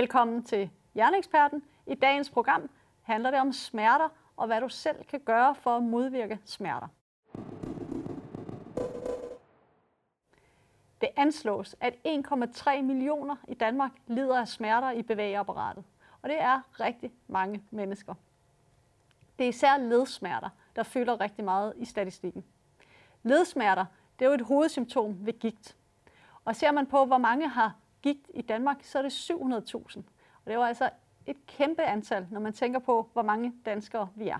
Velkommen til Hjerneeksperten. I dagens program handler det om smerter og hvad du selv kan gøre for at modvirke smerter. Det anslås, at 1,3 millioner i Danmark lider af smerter i bevægeapparatet. Og det er rigtig mange mennesker. Det er især ledsmerter, der fylder rigtig meget i statistikken. Ledsmerter, det er jo et hovedsymptom ved gigt. Og ser man på, hvor mange har gigt i Danmark, så er det 700.000. Og det er altså et kæmpe antal, når man tænker på, hvor mange danskere vi er.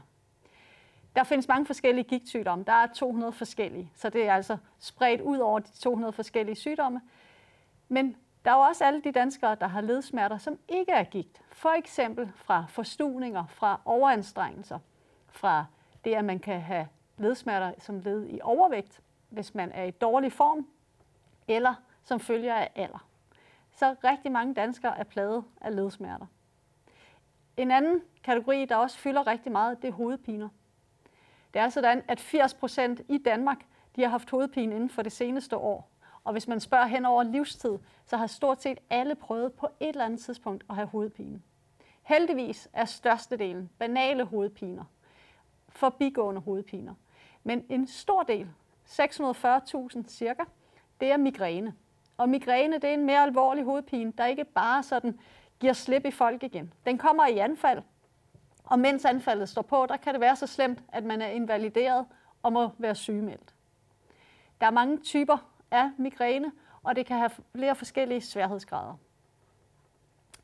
Der findes mange forskellige gigtsygdomme. Der er 200 forskellige, så det er altså spredt ud over de 200 forskellige sygdomme. Men der er jo også alle de danskere, der har ledsmerter, som ikke er gigt. For eksempel fra forstuninger, fra overanstrengelser, fra det, at man kan have ledsmerter som led i overvægt, hvis man er i dårlig form, eller som følger af alder. Så rigtig mange danskere er plaget af ledsmerter. En anden kategori, der også fylder rigtig meget, det er hovedpiner. Det er sådan, at 80 procent i Danmark de har haft hovedpine inden for det seneste år. Og hvis man spørger hen over livstid, så har stort set alle prøvet på et eller andet tidspunkt at have hovedpine. Heldigvis er størstedelen banale hovedpiner, forbigående hovedpiner. Men en stor del, 640.000 cirka, det er migræne. Og migræne det er en mere alvorlig hovedpine, der ikke bare sådan giver slip i folk igen. Den kommer i anfald, og mens anfaldet står på, der kan det være så slemt, at man er invalideret og må være sygemeldt. Der er mange typer af migræne, og det kan have flere forskellige sværhedsgrader.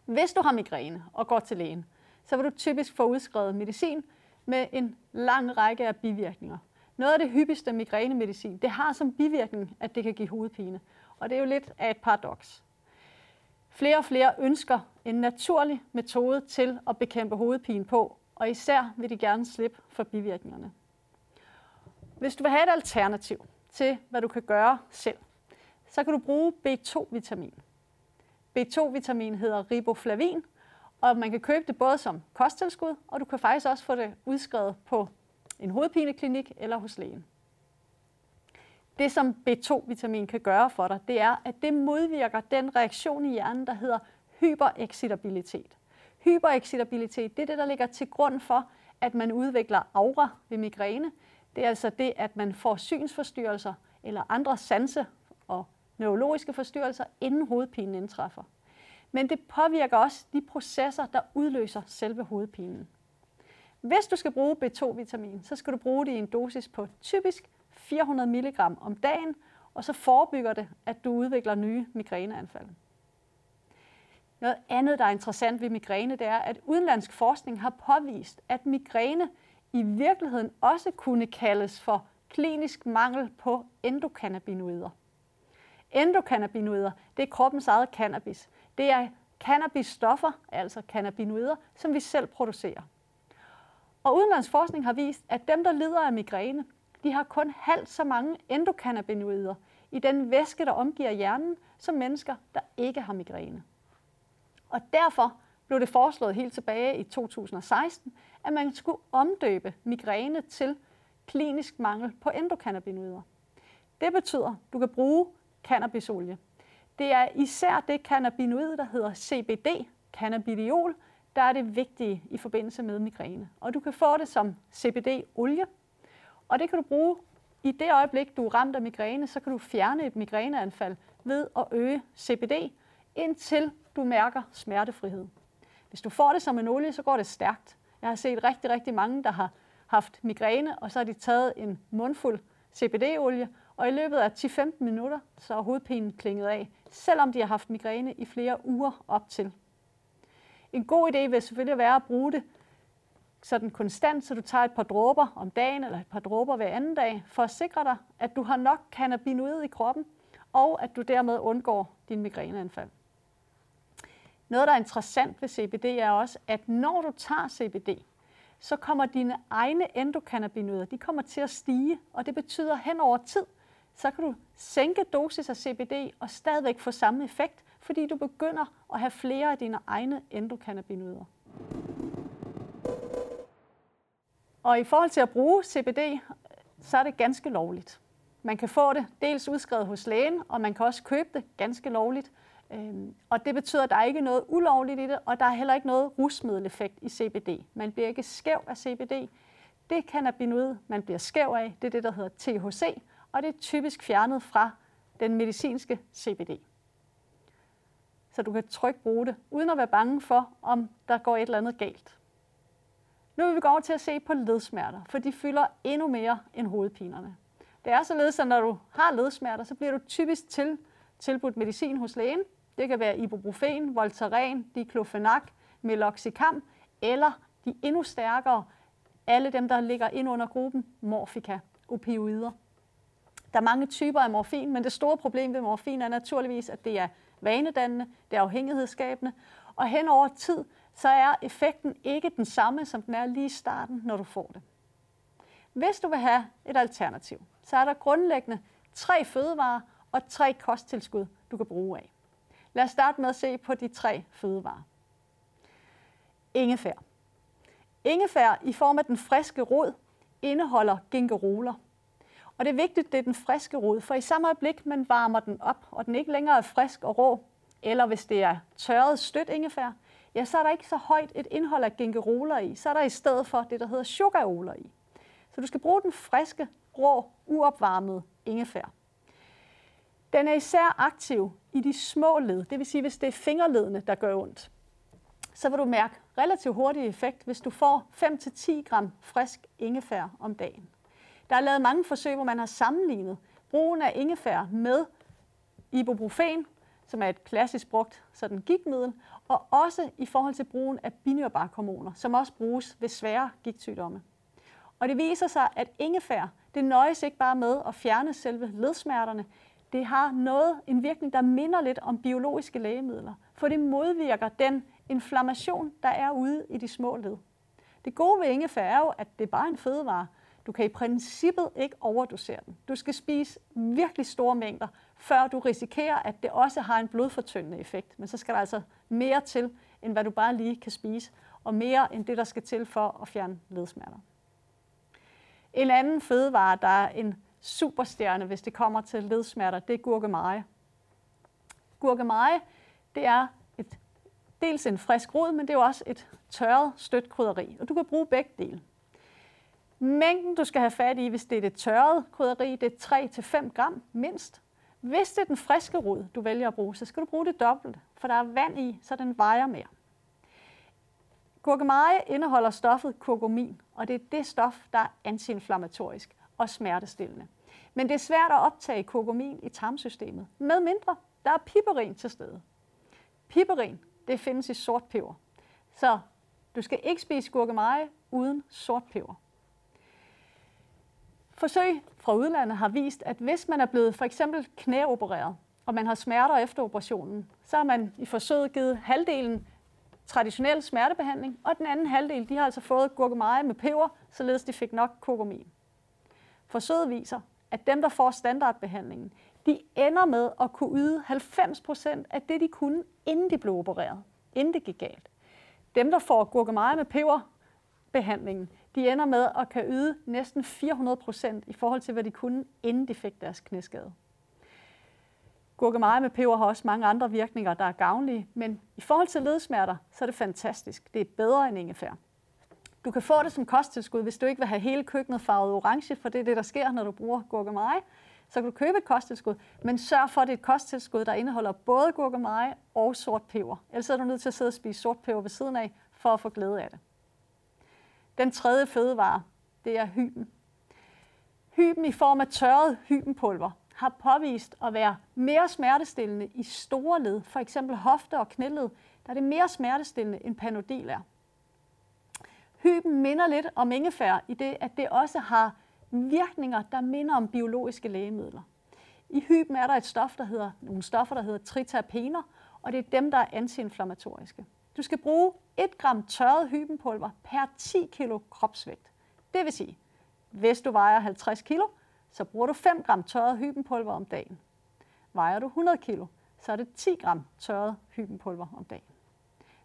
Hvis du har migræne og går til lægen, så vil du typisk få udskrevet medicin med en lang række af bivirkninger. Noget af det hyppigste migrænemedicin, det har som bivirkning, at det kan give hovedpine. Og det er jo lidt af et paradoks. Flere og flere ønsker en naturlig metode til at bekæmpe hovedpine på, og især vil de gerne slippe for bivirkningerne. Hvis du vil have et alternativ til, hvad du kan gøre selv, så kan du bruge B2-vitamin. B2-vitamin hedder riboflavin, og man kan købe det både som kosttilskud, og du kan faktisk også få det udskrevet på en hovedpineklinik eller hos lægen. Det, som B2-vitamin kan gøre for dig, det er, at det modvirker den reaktion i hjernen, der hedder hyperexcitabilitet. Hyperexcitabilitet, det er det, der ligger til grund for, at man udvikler aura ved migræne. Det er altså det, at man får synsforstyrrelser eller andre sanse- og neurologiske forstyrrelser, inden hovedpinen indtræffer. Men det påvirker også de processer, der udløser selve hovedpinen. Hvis du skal bruge B2-vitamin, så skal du bruge det i en dosis på typisk 400 mg om dagen, og så forebygger det, at du udvikler nye migræneanfald. Noget andet, der er interessant ved migræne, det er, at udenlandsk forskning har påvist, at migræne i virkeligheden også kunne kaldes for klinisk mangel på endokannabinoider. Endokannabinoider, det er kroppens eget cannabis. Det er cannabisstoffer, altså cannabinoider, som vi selv producerer. Og udenlands forskning har vist, at dem, der lider af migræne, de har kun halvt så mange endokannabinoider i den væske, der omgiver hjernen, som mennesker, der ikke har migræne. Og derfor blev det foreslået helt tilbage i 2016, at man skulle omdøbe migræne til klinisk mangel på endokannabinoider. Det betyder, at du kan bruge cannabisolie. Det er især det cannabinoid, der hedder CBD, cannabidiol, der er det vigtige i forbindelse med migræne. Og du kan få det som CBD-olie, og det kan du bruge i det øjeblik, du er ramt af migræne, så kan du fjerne et migræneanfald ved at øge CBD, indtil du mærker smertefrihed. Hvis du får det som en olie, så går det stærkt. Jeg har set rigtig, rigtig mange, der har haft migræne, og så har de taget en mundfuld CBD-olie, og i løbet af 10-15 minutter, så er hovedpinen klinget af, selvom de har haft migræne i flere uger op til. En god idé vil selvfølgelig være at bruge det sådan konstant, så du tager et par dråber om dagen eller et par dråber hver anden dag, for at sikre dig, at du har nok cannabinoid i kroppen, og at du dermed undgår din migræneanfald. Noget, der er interessant ved CBD, er også, at når du tager CBD, så kommer dine egne endokannabinoider, de kommer til at stige, og det betyder hen over tid, så kan du sænke dosis af CBD og stadigvæk få samme effekt, fordi du begynder at have flere af dine egne endokannabinoider. Og i forhold til at bruge CBD, så er det ganske lovligt. Man kan få det dels udskrevet hos lægen, og man kan også købe det ganske lovligt øhm, og det betyder, at der er ikke noget ulovligt i det, og der er heller ikke noget rusmiddeleffekt i CBD. Man bliver ikke skæv af CBD. Det cannabinoid, man bliver skæv af, det er det, der hedder THC, og det er typisk fjernet fra den medicinske CBD. Så du kan trygt bruge det, uden at være bange for, om der går et eller andet galt. Nu vil vi gå over til at se på ledsmerter, for de fylder endnu mere end hovedpinerne. Det er således, at når du har ledsmerter, så bliver du typisk til, tilbudt medicin hos lægen. Det kan være ibuprofen, Voltaren, diclofenac, meloxicam, eller de endnu stærkere, alle dem, der ligger ind under gruppen morfika, opioider. Der er mange typer af morfin, men det store problem ved morfin er naturligvis, at det er vanedannende, det er afhængighedsskabende, og hen over tid, så er effekten ikke den samme, som den er lige i starten, når du får det. Hvis du vil have et alternativ, så er der grundlæggende tre fødevarer og tre kosttilskud, du kan bruge af. Lad os starte med at se på de tre fødevarer. Ingefær. Ingefær i form af den friske rod indeholder gingeroler. Og det er vigtigt, det er den friske rod, for i samme øjeblik, man varmer den op, og den ikke længere er frisk og rå, eller hvis det er tørret stødt ingefær, ja, så er der ikke så højt et indhold af gingeroler i. Så er der i stedet for det, der hedder sugaroler i. Så du skal bruge den friske, rå, uopvarmede ingefær. Den er især aktiv i de små led, det vil sige, hvis det er fingerledene, der gør ondt. Så vil du mærke relativt hurtig effekt, hvis du får 5-10 gram frisk ingefær om dagen. Der er lavet mange forsøg, hvor man har sammenlignet brugen af ingefær med ibuprofen, som er et klassisk brugt sådan gigtmiddel, og også i forhold til brugen af binyrbarkhormoner, som også bruges ved svære gigtsygdomme. Og det viser sig, at ingefær, det nøjes ikke bare med at fjerne selve ledsmerterne, det har noget, en virkning, der minder lidt om biologiske lægemidler, for det modvirker den inflammation, der er ude i de små led. Det gode ved ingefær er jo, at det er bare en fødevare. Du kan i princippet ikke overdosere den. Du skal spise virkelig store mængder, før du risikerer, at det også har en blodfortyndende effekt. Men så skal der altså mere til, end hvad du bare lige kan spise, og mere end det, der skal til for at fjerne ledsmerter. En anden fødevare, der er en superstjerne, hvis det kommer til ledsmerter, det er gurkemeje. Gurkemeje, det er et, dels en frisk rod, men det er også et tørret stødt krydderi, og du kan bruge begge dele. Mængden, du skal have fat i, hvis det er det tørrede krydderi, det er 3-5 gram mindst. Hvis det er den friske rod, du vælger at bruge, så skal du bruge det dobbelt, for der er vand i, så den vejer mere. Gurkemeje indeholder stoffet kurkumin, og det er det stof, der er antiinflammatorisk og smertestillende. Men det er svært at optage kurkumin i tarmsystemet, med mindre der er piperin til stede. Piperin, det findes i sort peber. Så du skal ikke spise gurkemeje uden sort peber. Forsøg fra udlandet har vist, at hvis man er blevet for eksempel knæopereret, og man har smerter efter operationen, så har man i forsøget givet halvdelen traditionel smertebehandling, og den anden halvdel de har altså fået gurkemeje med peber, således de fik nok kokomin. Forsøget viser, at dem, der får standardbehandlingen, de ender med at kunne yde 90% af det, de kunne, inden de blev opereret, inden det gik galt. Dem, der får gurkemeje med peberbehandlingen, de ender med at kan yde næsten 400 procent i forhold til, hvad de kunne, inden de fik deres knæskade. Gurkemeje med peber har også mange andre virkninger, der er gavnlige, men i forhold til ledsmerter, så er det fantastisk. Det er bedre end ingefær. Du kan få det som kosttilskud, hvis du ikke vil have hele køkkenet farvet orange, for det er det, der sker, når du bruger gurkemeje. Så kan du købe et kosttilskud, men sørg for, at det er et kosttilskud, der indeholder både gurkemeje og sort peber. Ellers er du nødt til at sidde og spise sort peber ved siden af, for at få glæde af det. Den tredje fødevare, det er hyben. Hyben i form af tørret hybenpulver har påvist at være mere smertestillende i store led, for eksempel hofte og knæled, der er det mere smertestillende end Panodil er. Hyben minder lidt om ingefær i det, at det også har virkninger, der minder om biologiske lægemidler. I hyben er der et stof, der hedder, nogle stoffer, der hedder triterpener, og det er dem, der er antiinflammatoriske. Du skal bruge 1 gram tørret hybenpulver per 10 kg kropsvægt. Det vil sige, hvis du vejer 50 kg, så bruger du 5 gram tørret hybenpulver om dagen. Vejer du 100 kg, så er det 10 gram tørret hybenpulver om dagen.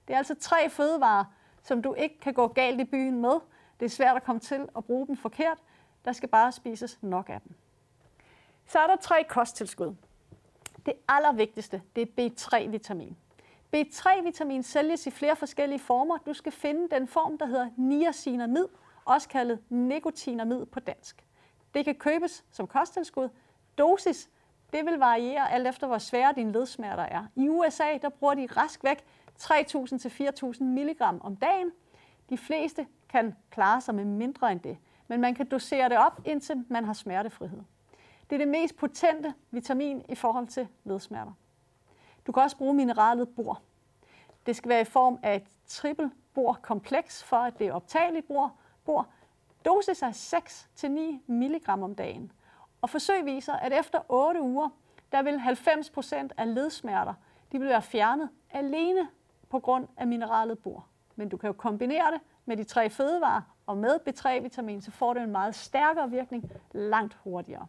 Det er altså tre fødevarer, som du ikke kan gå galt i byen med. Det er svært at komme til at bruge dem forkert. Der skal bare spises nok af dem. Så er der tre kosttilskud. Det allervigtigste, det er B3-vitamin. B3-vitamin sælges i flere forskellige former. Du skal finde den form, der hedder niacinamid, også kaldet nikotinamid på dansk. Det kan købes som kosttilskud. Dosis, det vil variere alt efter, hvor svære dine ledsmerter er. I USA, der bruger de rask væk 3.000 til 4.000 mg om dagen. De fleste kan klare sig med mindre end det, men man kan dosere det op, indtil man har smertefrihed. Det er det mest potente vitamin i forhold til ledsmerter. Du kan også bruge mineralet bor. Det skal være i form af et triple bor kompleks, for at det er optageligt bor. bor. Dosis er 6-9 mg om dagen. Og forsøg viser, at efter 8 uger, der vil 90% af ledsmerter de vil være fjernet alene på grund af mineralet bor. Men du kan jo kombinere det med de tre fødevarer, og med B3-vitamin, så får du en meget stærkere virkning langt hurtigere.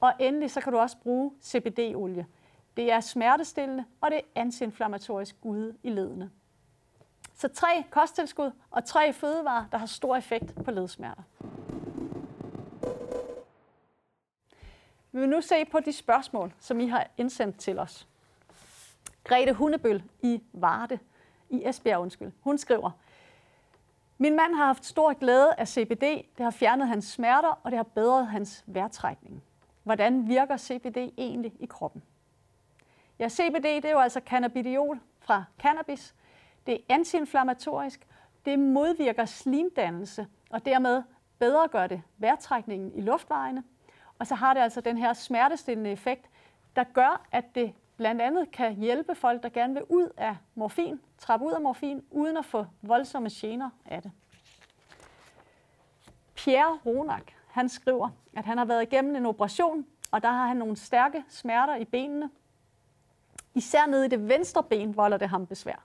Og endelig så kan du også bruge CBD-olie. Det er smertestillende, og det er antiinflammatorisk ude i ledene. Så tre kosttilskud og tre fødevarer, der har stor effekt på ledsmerter. Vi vil nu se på de spørgsmål, som I har indsendt til os. Grete Hundebøl i Varde, i Esbjerg, undskyld. Hun skriver, min mand har haft stor glæde af CBD. Det har fjernet hans smerter, og det har bedret hans vejrtrækning. Hvordan virker CBD egentlig i kroppen? Ja, CBD det er jo altså cannabidiol fra cannabis. Det er antiinflammatorisk. Det modvirker slimdannelse, og dermed bedre gør det vejrtrækningen i luftvejene. Og så har det altså den her smertestillende effekt, der gør, at det blandt andet kan hjælpe folk, der gerne vil ud af morfin, trappe ud af morfin, uden at få voldsomme gener af det. Pierre Ronak, han skriver, at han har været igennem en operation, og der har han nogle stærke smerter i benene. Især nede i det venstre ben volder det ham besvær.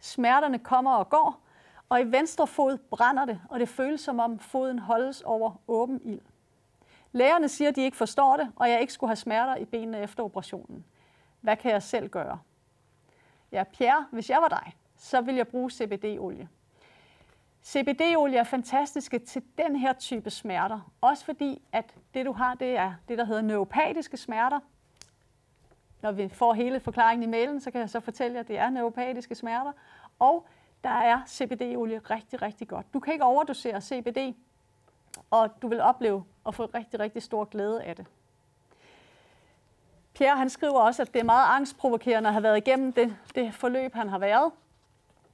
Smerterne kommer og går, og i venstre fod brænder det, og det føles som om foden holdes over åben ild. Lægerne siger, at de ikke forstår det, og jeg ikke skulle have smerter i benene efter operationen. Hvad kan jeg selv gøre? Ja, Pierre, hvis jeg var dig, så vil jeg bruge CBD-olie. CBD-olie er fantastiske til den her type smerter. Også fordi, at det du har, det er det, der hedder neuropatiske smerter. Når vi får hele forklaringen i mailen, så kan jeg så fortælle jer, at det er neuropatiske smerter. Og der er CBD-olie rigtig, rigtig godt. Du kan ikke overdosere CBD, og du vil opleve at få rigtig, rigtig stor glæde af det. Pierre han skriver også, at det er meget angstprovokerende at have været igennem det, det forløb, han har været,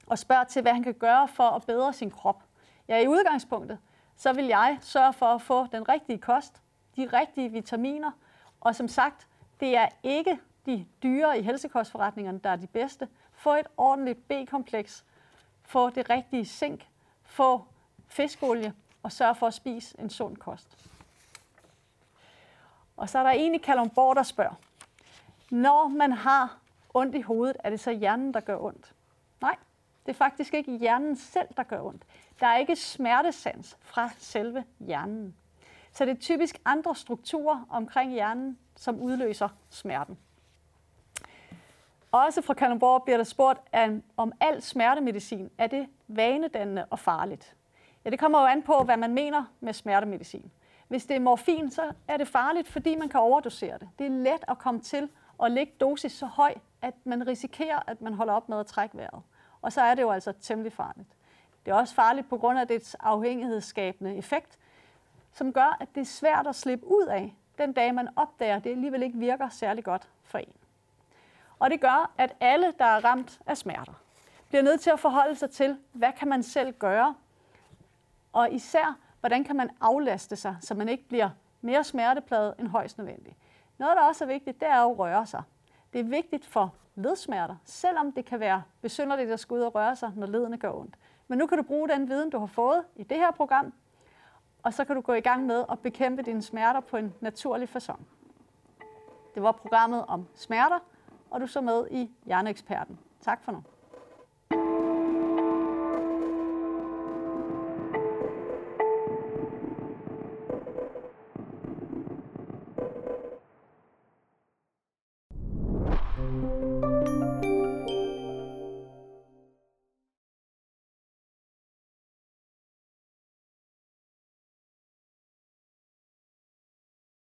og spørger til, hvad han kan gøre for at bedre sin krop. Ja, i udgangspunktet, så vil jeg sørge for at få den rigtige kost, de rigtige vitaminer, og som sagt, det er ikke de dyre i helsekostforretningerne, der er de bedste. Få et ordentligt B-kompleks, få det rigtige zink, få fiskolie og sørg for at spise en sund kost. Og så er der en i Kalumborg, der spørger, når man har ondt i hovedet, er det så hjernen, der gør ondt? Nej, det er faktisk ikke hjernen selv, der gør ondt. Der er ikke smertesans fra selve hjernen. Så det er typisk andre strukturer omkring hjernen, som udløser smerten. Også fra Kalundborg bliver der spurgt, om al smertemedicin er det vanedannende og farligt. Ja, det kommer jo an på, hvad man mener med smertemedicin. Hvis det er morfin, så er det farligt, fordi man kan overdosere det. Det er let at komme til at lægge dosis så høj, at man risikerer, at man holder op med at trække vejret. Og så er det jo altså temmelig farligt. Det er også farligt på grund af dets afhængighedsskabende effekt, som gør, at det er svært at slippe ud af, den dag man opdager, at det alligevel ikke virker særlig godt for en. Og det gør, at alle, der er ramt af smerter, bliver nødt til at forholde sig til, hvad kan man selv gøre, og især, hvordan kan man aflaste sig, så man ikke bliver mere smertepladet end højst nødvendigt. Noget, der også er vigtigt, det er at røre sig. Det er vigtigt for ledsmerter, selvom det kan være besynderligt at skulle ud og røre sig, når ledene gør ondt. Men nu kan du bruge den viden, du har fået i det her program, og så kan du gå i gang med at bekæmpe dine smerter på en naturlig façon. Det var programmet om smerter, og du så med i Hjerneeksperten. Tak for nu.